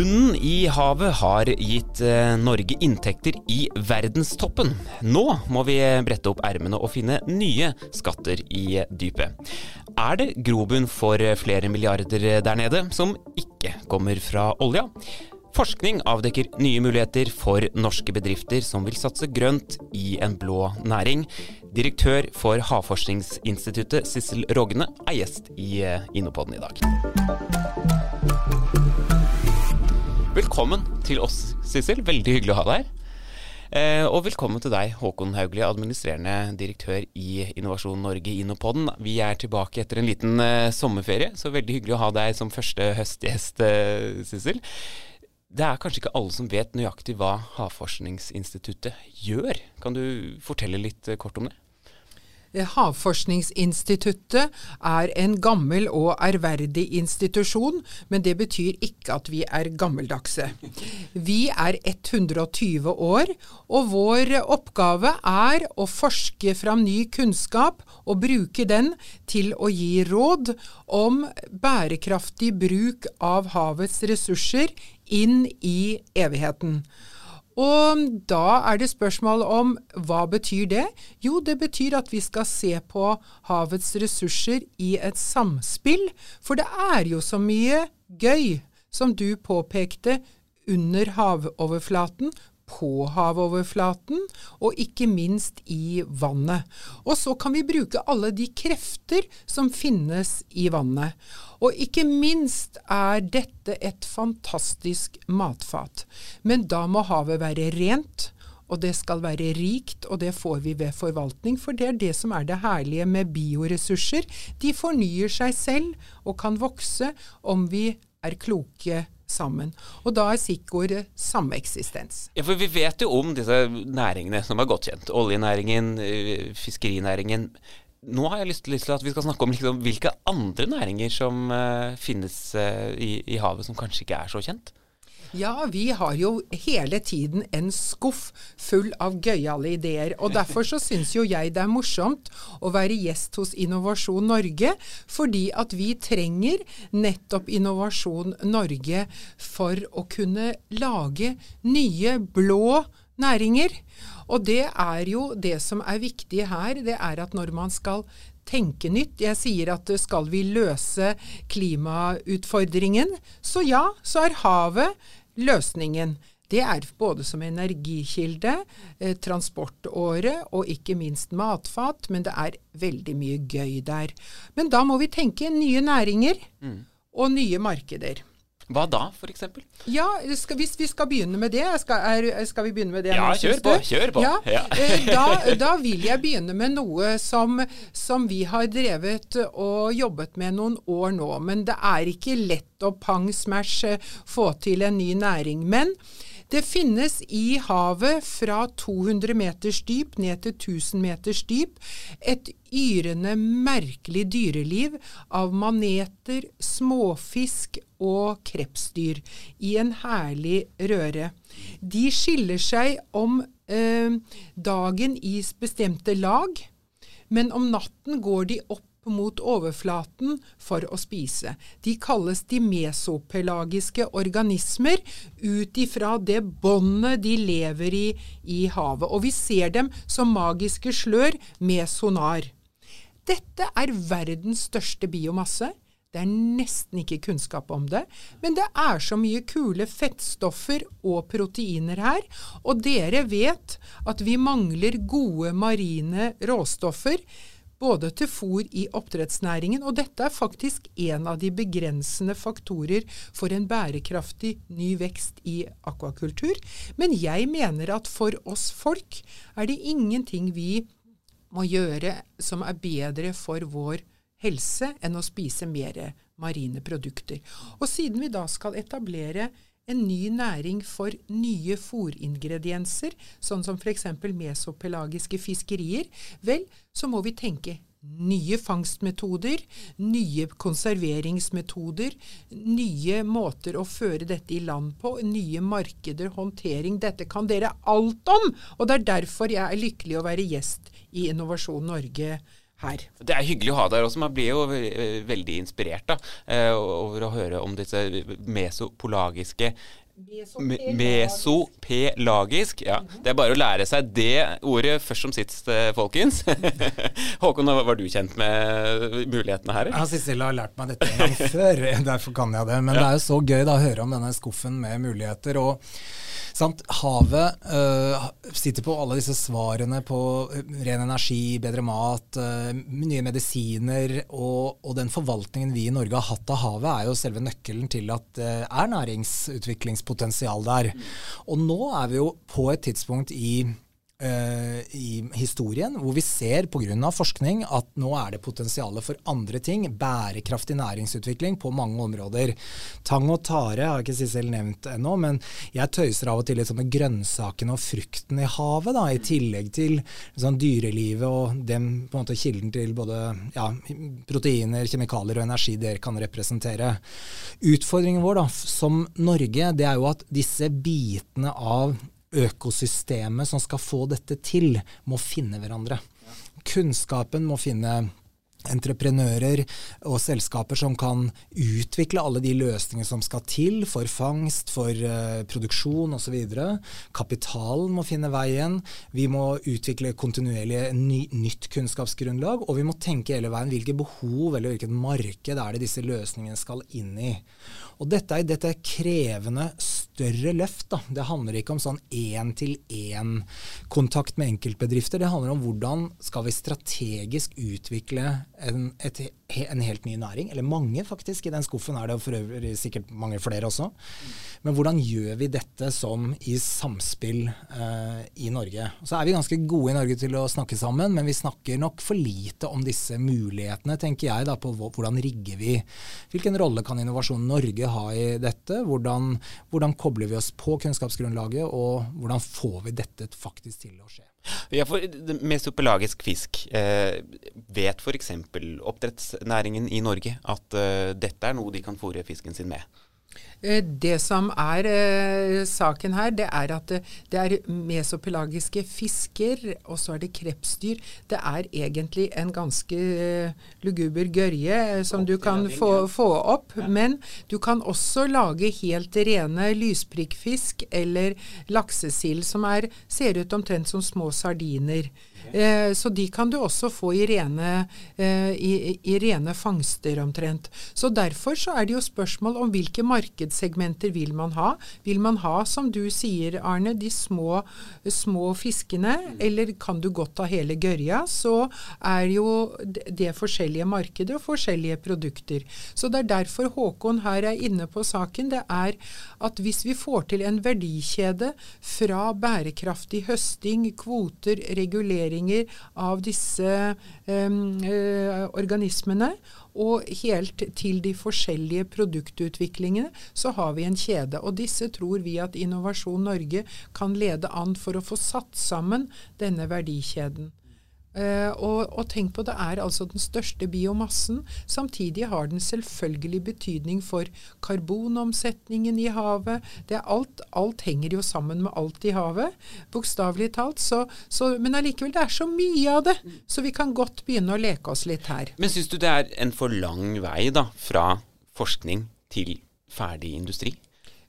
Bunnen i havet har gitt eh, Norge inntekter i verdenstoppen. Nå må vi brette opp ermene og finne nye skatter i dypet. Er det grobunn for flere milliarder der nede, som ikke kommer fra olja? Forskning avdekker nye muligheter for norske bedrifter som vil satse grønt i en blå næring. Direktør for Havforskningsinstituttet, Sissel Rogne, er gjest i InnoPodden Innopoden i dag. Velkommen til oss, Sissel. Veldig hyggelig å ha deg her. Eh, og velkommen til deg, Håkon Hauglie, administrerende direktør i Innovasjon Norge Innopoden. Vi er tilbake etter en liten eh, sommerferie, så veldig hyggelig å ha deg som første høstgjest, eh, Sissel. Det er kanskje ikke alle som vet nøyaktig hva Havforskningsinstituttet gjør. Kan du fortelle litt eh, kort om det? Havforskningsinstituttet er en gammel og ærverdig institusjon, men det betyr ikke at vi er gammeldagse. Vi er 120 år, og vår oppgave er å forske fram ny kunnskap og bruke den til å gi råd om bærekraftig bruk av havets ressurser inn i evigheten. Og da er det spørsmål om hva betyr det? Jo, det betyr at vi skal se på havets ressurser i et samspill. For det er jo så mye gøy, som du påpekte, under havoverflaten, på havoverflaten og ikke minst i vannet. Og så kan vi bruke alle de krefter som finnes i vannet. Og ikke minst er dette et fantastisk matfat. Men da må havet være rent. Og det skal være rikt, og det får vi ved forvaltning. For det er det som er det herlige med bioressurser. De fornyer seg selv og kan vokse om vi er kloke sammen. Og da er stikkordet sameksistens. Ja, for vi vet jo om disse næringene som er godt kjent. Oljenæringen, eh, fiskerinæringen. Nå har jeg lyst til at vi skal snakke om liksom, hvilke andre næringer som uh, finnes uh, i, i havet som kanskje ikke er så kjent. Ja, vi har jo hele tiden en skuff full av gøyale ideer. Og derfor så syns jo jeg det er morsomt å være gjest hos Innovasjon Norge, fordi at vi trenger nettopp Innovasjon Norge for å kunne lage nye blå næringer. Og det er jo det som er viktig her, det er at når man skal tenke nytt. Jeg sier at skal vi løse klimautfordringen, så ja, så er havet løsningen. Det er både som energikilde, eh, transportåre og ikke minst matfat, men det er veldig mye gøy der. Men da må vi tenke nye næringer mm. og nye markeder. Hva da, f.eks.? Ja, skal, Hvis vi skal begynne med det, skal, er, skal vi begynne med det? Ja, kjør på. Kjør på. Ja, ja. Eh, da, da, vil jeg begynne med noe som, som, vi har drevet og jobbet med noen år nå. Men det er ikke lett å pang smash eh, få til en ny næring. Men det finnes i havet fra 200 meters dyp ned til 1000 meters dyp et yrende, merkelig dyreliv av maneter, småfisk og krepsdyr i en herlig røre. De skiller seg om eh, dagen i bestemte lag, men om natten går de opp mot overflaten for å spise. De kalles de mesopelagiske organismer ut ifra det båndet de lever i i havet. Og vi ser dem som magiske slør med sonar. Dette er verdens største biomasse. Det er nesten ikke kunnskap om det, men det er så mye kule fettstoffer og proteiner her. Og dere vet at vi mangler gode marine råstoffer både til fôr i oppdrettsnæringen, og dette er faktisk en av de begrensende faktorer for en bærekraftig ny vekst i akvakultur. Men jeg mener at for oss folk er det ingenting vi må gjøre som er bedre for vår helse enn å spise mer marine produkter. Og siden vi da skal etablere en ny næring for nye fôringredienser, sånn som f.eks. mesopelagiske fiskerier, vel, så må vi tenke nye fangstmetoder, nye konserveringsmetoder, nye måter å føre dette i land på, nye markeder, håndtering. Dette kan dere alt om! Og det er derfor jeg er lykkelig å være gjest i Innovasjon Norge her. Det er hyggelig å ha deg også. Man blir jo veldig inspirert da, over å høre om disse mesopolagiske Mesopelagisk. Ja. Det er bare å lære seg det ordet først som sist, eh, folkens. Håkon, var du kjent med mulighetene her? Ja, Sissel har lært meg dette en gang før, derfor kan jeg det. Men ja. det er jo så gøy da å høre om denne skuffen med muligheter. og Sant? Havet uh, sitter på alle disse svarene på ren energi, bedre mat, uh, nye medisiner. Og, og, den forvaltningen vi i Norge har hatt av havet, er jo selve nøkkelen til at det er næringsutviklingspotensial der. Og nå er vi jo på et tidspunkt i i historien, hvor vi ser pga. forskning at nå er det potensial for andre ting. Bærekraftig næringsutvikling på mange områder. Tang og tare har ikke Sissel nevnt ennå, men jeg tøyser av og til litt sånn med grønnsakene og frukten i havet, da, i tillegg til sånn dyrelivet og den på en måte kilden til både ja, proteiner, kjemikalier og energi dere kan representere. Utfordringen vår da, som Norge, det er jo at disse bitene av økosystemet som skal få dette til, må finne hverandre. Kunnskapen må finne entreprenører og selskaper som kan utvikle alle de løsningene som skal til for fangst, for uh, produksjon osv. Kapitalen må finne veien. Vi må utvikle kontinuerlig ny, nytt kunnskapsgrunnlag. Og vi må tenke hele veien hvilke behov eller hvilket marked er det disse løsningene skal inn i. Og dette dette er krevende, større løft. Da. Det handler ikke om sånn én-til-én-kontakt med enkeltbedrifter. Det handler om hvordan skal vi strategisk utvikle en, et, en, helt ny næring. Eller mange, faktisk. I den skuffen er det for øvrig sikkert mange flere også. Men hvordan gjør vi dette som i samspill eh, i Norge? Så er vi ganske gode i Norge til å snakke sammen, men vi snakker nok for lite om disse mulighetene, tenker jeg, da, på hvordan rigger vi Hvilken rolle kan Innovasjon Norge ha i dette? Hvordan, hvordan kobler vi oss på kunnskapsgrunnlaget, og hvordan får vi dette faktisk til å skje? Ja, for Mesopelagisk fisk. Eh, vet f.eks. oppdrettsnæringen i Norge at eh, dette er noe de kan fôre fisken sin med? Eh, det som er eh, saken her, det er at det, det, er mesopelagiske fisker, og så er det krepsdyr. Det er egentlig en ganske eh, luguber gørje eh, som du kan få, få, opp. Men du kan også lage helt rene lysprikkfisk eller laksesild som er, ser ut omtrent som små sardiner. Eh, så de kan du også få i rene, eh, i, i rene, fangster omtrent. Så Derfor så er det jo spørsmål om hvilke markedssegmenter vil man ha. Vil man ha, som du sier Arne, de små, små fiskene, eller kan du godt ha hele gørja, så er jo det forskjellige markeder og forskjellige produkter. Så det er derfor Håkon her er inne på saken. Det er at hvis vi får til en verdikjede fra bærekraftig høsting, kvoter, reguleringer av disse um, organismene. Og helt til de forskjellige produktutviklingene så har vi en kjede. Og disse tror vi at Innovasjon Norge kan lede an for å få satt sammen denne verdikjeden. Uh, og, og, tenk på det er altså den største biomassen. Samtidig har den selvfølgelig betydning for karbonomsetningen i havet. Alt, alt, henger jo sammen med alt i havet, bokstavelig talt. Så, så, men allikevel, det er så mye av det, så vi kan godt begynne å leke oss litt her. Men syns du det er en for lang vei da, fra forskning til ferdig industri?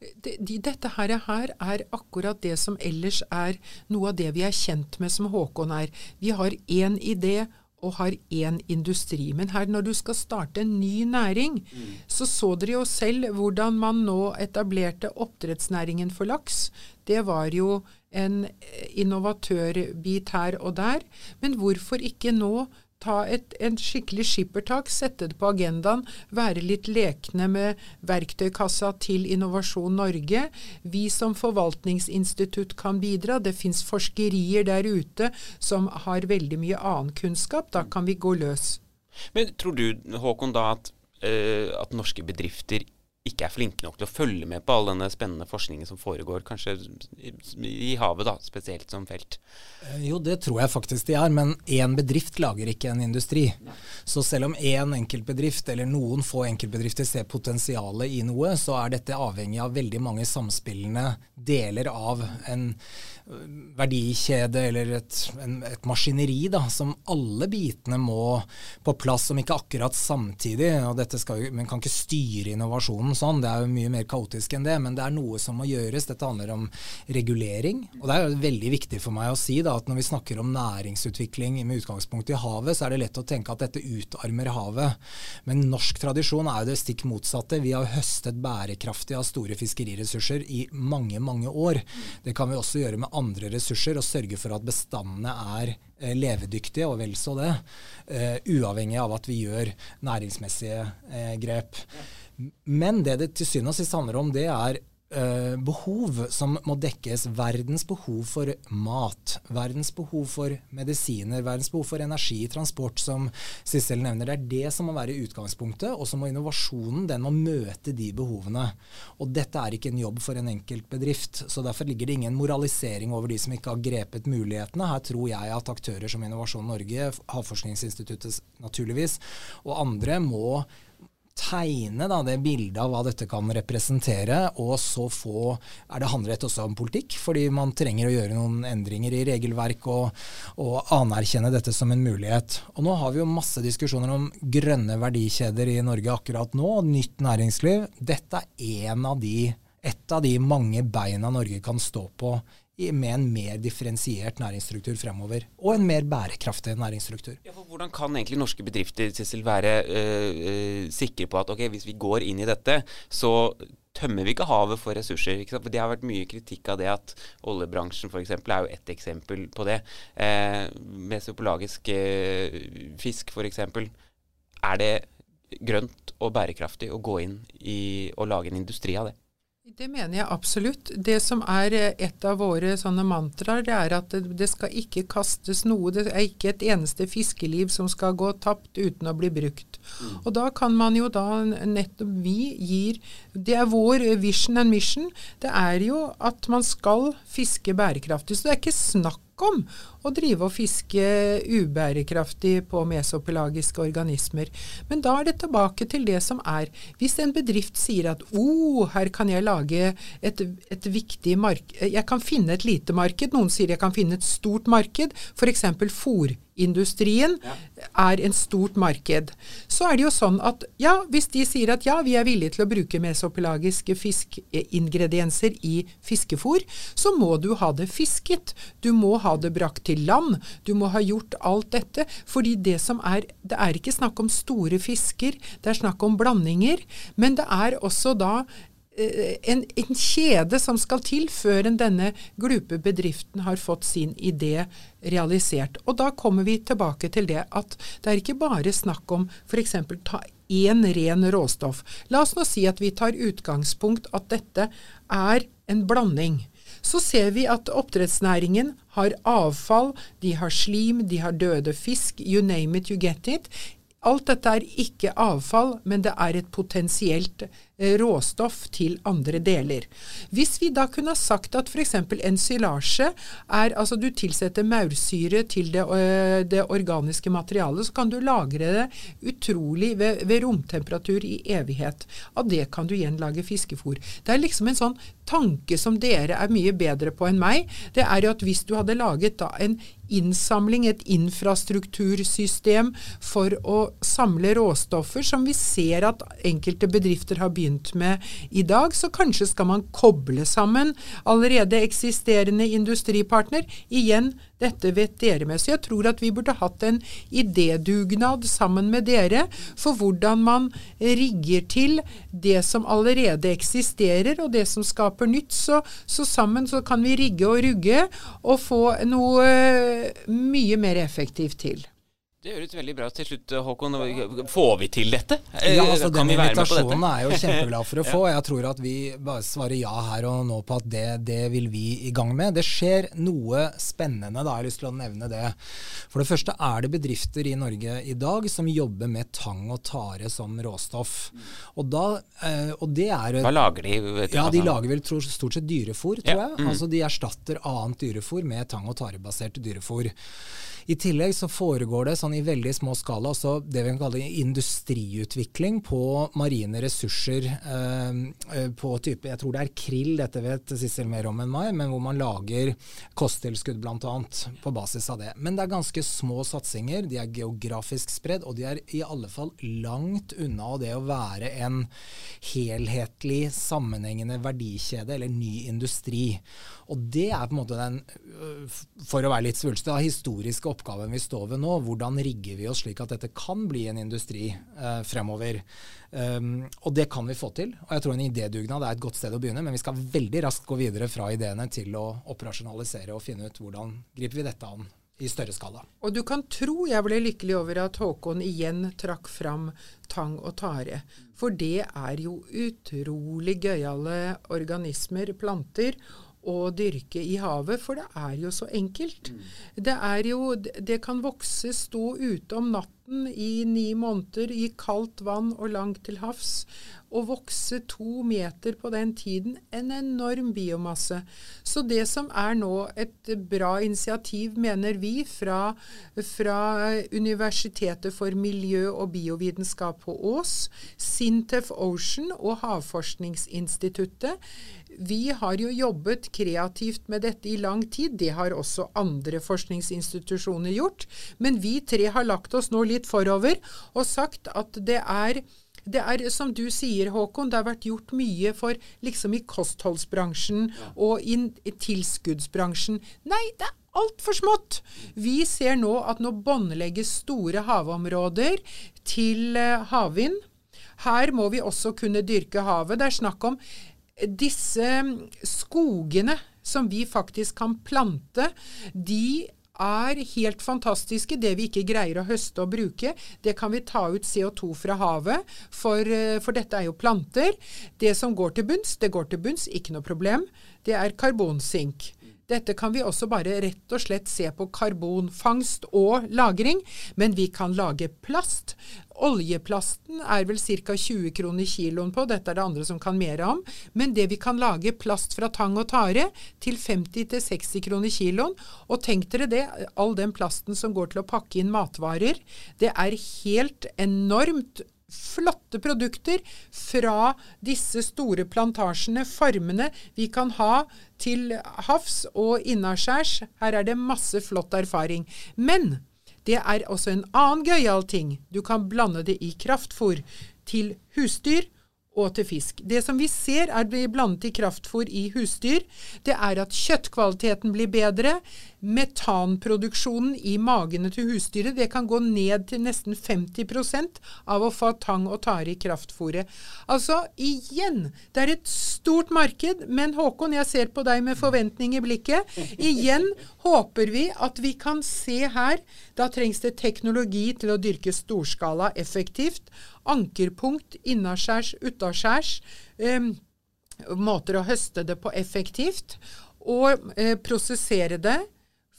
de, de, dette her, her, er akkurat det som ellers er noe av det vi er kjent med som Håkon er. Vi har én idé og har én industri. Men her når du skal starte en ny næring, mm. så så dere jo selv hvordan man nå etablerte oppdrettsnæringen for laks. Det var jo en innovatørbit her og der. Men hvorfor ikke nå ta et, en skikkelig skippertak, sette det på agendaen, være litt lekne med verktøykassa til Innovasjon Norge. Vi som forvaltningsinstitutt kan bidra. Det fins forskerier der ute som har veldig mye annen kunnskap. Da kan vi gå løs. Men tror du, Håkon, da at, uh, at norske bedrifter ikke er flinke nok til å følge med på all denne spennende forskningen som foregår, kanskje i havet da, spesielt som felt? Eh, jo, det tror jeg faktisk de er, men én bedrift lager ikke en industri. Så selv om én enkeltbedrift eller noen få enkeltbedrifter ser potensialet i noe, så er dette avhengig av veldig mange samspillende deler av en verdikjede eller et, en, et maskineri da, som alle bitene må på plass, om ikke akkurat samtidig. og dette skal Man kan ikke styre innovasjonen sånn, det er jo mye mer kaotisk enn det. Men det er noe som må gjøres. Dette handler om regulering. Og det er jo veldig viktig for meg å si da, at når vi snakker om næringsutvikling med utgangspunkt i havet, så er det lett å tenke at dette utarmer havet. Men norsk tradisjon er jo det stikk motsatte. Vi har høstet bærekraftig av store fiskeriressurser i mange, mange år. Det kan vi også gjøre med andre ressurser og sørge for at bestandene er eh, levedyktige, og vel så det. Uh, uavhengig av at vi gjør næringsmessige uh, grep. Men det det til syvende og sist handler om, det er Uh, behov som må dekkes. Verdens behov for mat, verdens behov for medisiner, verdens behov for energi, transport, som Sissel nevner. Det er det som må være utgangspunktet. Og så må innovasjonen den må møte de behovene. Og dette er ikke en jobb for en enkelt bedrift. Så derfor ligger det ingen moralisering over de som ikke har grepet mulighetene. Her tror jeg at aktører som Innovasjon Norge, Havforskningsinstituttet naturligvis, og andre må tegne da, det bildet av hva dette kan representere, og så få er Det handler også om politikk, fordi man trenger å gjøre noen endringer i regelverk og, og anerkjenne dette som en mulighet. Og Nå har vi jo masse diskusjoner om grønne verdikjeder i Norge akkurat nå, nytt næringsliv. Dette er en av de, et av de mange beina Norge kan stå på med en mer differensiert næringsstruktur fremover. Og en mer bærekraftig næringsstruktur. Ja, hvordan kan egentlig norske bedrifter Cecil, være øh, øh, sikre på at okay, hvis vi går inn i dette, så tømmer vi ikke havet for ressurser. Ikke det har vært mye kritikk av det at oljebransjen f.eks. er jo ett eksempel på det. Eh, mesopelagisk eh, fisk f.eks. Er det grønt og bærekraftig å gå inn i å lage en industri av det? Det mener jeg absolutt. Det som er eh, et av våre sånne mantraer, det er at det, det, skal ikke kastes noe. Det er ikke et eneste fiskeliv som skal gå tapt uten å bli brukt. Mm. Og da kan man jo da nettopp Vi gir Det er vår vision and mission. Det er jo at man skal fiske bærekraftig. Så det er ikke snakk om å drive og fiske ubærekraftig på mesopelagiske organismer. Men da er det tilbake til det som er. Hvis en bedrift sier at å, oh, her kan jeg lage et, et viktig marked Jeg kan finne et lite marked. Noen sier jeg kan finne et stort marked. F.eks. fòrindustrien ja. er en stort marked. Så er det jo sånn at ja, hvis de sier at ja, vi er villige til å bruke mesopelagiske fiskeingredienser i fiskefôr, så må du ha det fisket. Du må ha det brakt til land. Du må ha gjort alt dette. Fordi det som er Det er ikke snakk om store fisker, det er snakk om blandinger. Men det er også da eh, en, en, kjede som skal til før en denne glupe bedriften har fått sin idé realisert. Og da kommer vi tilbake til det at det er ikke bare snakk om f.eks. ta én ren råstoff. La oss nå si at vi tar utgangspunkt at dette er en blanding så ser vi at oppdrettsnæringen har avfall, de har slim, de har døde fisk, you name it, you get it. Alt dette er ikke avfall, men det er et potensielt Eh, råstoff til andre deler. Hvis vi da kunne ha sagt at f.eks. ensilasje er Altså du tilsetter maursyre til det, øh, det, organiske materialet, så kan du lagre det utrolig ved, ved, romtemperatur i evighet. Av det kan du igjen lage fiskefôr. Det er liksom en sånn tanke som dere er mye bedre på enn meg. Det er jo at hvis du hadde laget da en innsamling, et infrastruktursystem for å samle råstoffer, som vi ser at enkelte bedrifter har begynt begynt med i dag, så kanskje skal man koble sammen allerede eksisterende industripartner. Igjen, dette vet dere med. Så jeg tror at vi burde hatt en idédugnad sammen med dere for hvordan man rigger til det som allerede eksisterer, og det som skaper nytt. Så, så sammen så kan vi rigge og rugge og få noe mye mer effektivt til. Det høres veldig bra til slutt, Håkon. Får vi til dette? Ja, altså Den invitasjonen er jeg jo kjempeglad for å få. Jeg tror at vi bare svarer ja her og nå på at det, det vil vi i gang med. Det skjer noe spennende, da. Jeg har lyst til å nevne det. For det første er det bedrifter i Norge i dag som jobber med tang og tare som råstoff. Og, da, eh, og det er Hva lager de? Ja, De lager vel stort sett dyrefôr, tror jeg. Mm. Altså De erstatter annet dyrefôr med tang- og tarebasert dyrefôr. I tillegg så foregår det sånn i veldig små skala også det vi kan kalle industriutvikling på marine ressurser. Eh, eh, på type, Jeg tror det er krill, dette vet Sissel mer om enn meg, men hvor man lager kosttilskudd bl.a. på basis av det. Men det er ganske små satsinger. De er geografisk spredd, og de er i alle fall langt unna det å være en helhetlig, sammenhengende verdikjede eller ny industri. Og det er på en måte den, øh, for å være litt svulstig, historiske oppgaven vi står ved nå. Hvordan rigger vi oss slik at dette kan bli en industri eh, fremover? Um, og det kan vi få til. Og jeg tror en idédugnad er et godt sted å begynne, men vi skal veldig raskt gå videre fra ideene til å operasjonalisere og finne ut hvordan griper vi dette an i større skala. Og du kan tro jeg ble lykkelig over at Håkon igjen trakk fram tang og tare. For det er jo utrolig gøyale organismer, planter å dyrke i havet, for det er jo så enkelt. Mm. Det er jo Det kan vokse, stå ute om natten i ni måneder i kaldt vann og langt til havs og vokse to meter på den tiden. En enorm biomasse. Så det som er nå et bra initiativ, mener vi, fra, fra Universitetet for miljø og biovitenskap på Ås, Sintef Ocean og Havforskningsinstituttet, vi har jo jobbet kreativt med dette i lang tid. Det har også andre forskningsinstitusjoner gjort. Men vi tre har lagt oss nå litt forover og sagt at det er det er som du sier, Håkon, det har vært gjort mye for liksom i kostholdsbransjen og i, tilskuddsbransjen. Nei, det er altfor smått. Vi ser nå at nå båndlegges store havområder til uh, havvind. Her må vi også kunne dyrke havet. Det er snakk om disse skogene som vi faktisk kan plante. De er helt fantastiske. Det vi ikke greier å høste og bruke, det kan vi ta ut CO2 fra havet, for, eh, for dette er jo planter. Det som går til bunns, det går til bunns, ikke noe problem. Det er karbonsink. Dette kan vi også bare rett og slett se på karbonfangst og -lagring, men vi kan lage plast. Oljeplasten er vel ca. 20 kroner kiloen på, dette er det andre som kan mer om. Men det vi kan lage plast fra tang og tare til 50-60 kroner kiloen. Og tenk dere det, all den plasten som går til å pakke inn matvarer. Det er helt enormt flotte produkter fra disse store plantasjene, farmene vi kan ha til havs og innaskjærs. Her er det masse flott erfaring. Men det er også en annen gøyal ting. Du kan blande det i kraftfôr til husdyr og til fisk. Det som vi ser er blir blandet i kraftfôr i husdyr, det er at kjøttkvaliteten blir bedre. Metanproduksjonen i magene til husdyret det kan gå ned til nesten 50% av å få tang og tare i kraftfôret. Altså, igjen, det er et stort marked, men Håkon, jeg ser på deg med forventning i blikket. Igjen håper vi at vi kan se her. Da trengs det teknologi til å dyrke storskala effektivt ankerpunkt innaskjærs, utaskjærs. Eh, måter å høste det på effektivt. Og eh, prosessere det.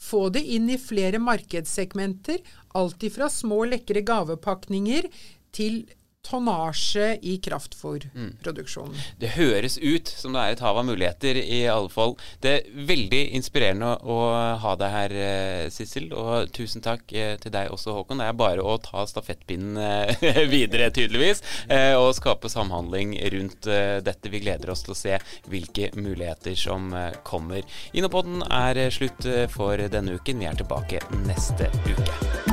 Få det inn i flere markedssegmenter. Alt ifra små, lekre gavepakninger til tonnasje i kraftfôrproduksjonen. Mm. Det høres ut som det er et hav av muligheter, i alle fall. Det er veldig inspirerende å ha deg her, eh, Sissel. Og tusen takk eh, til deg også, Håkon. Det er bare å ta stafettpinnen eh, videre, tydeligvis, og skape samhandling rundt dette. Vi gleder oss til å se hvilke muligheter som kommer. Innopoden er slutt for denne uken. Vi er tilbake neste uke.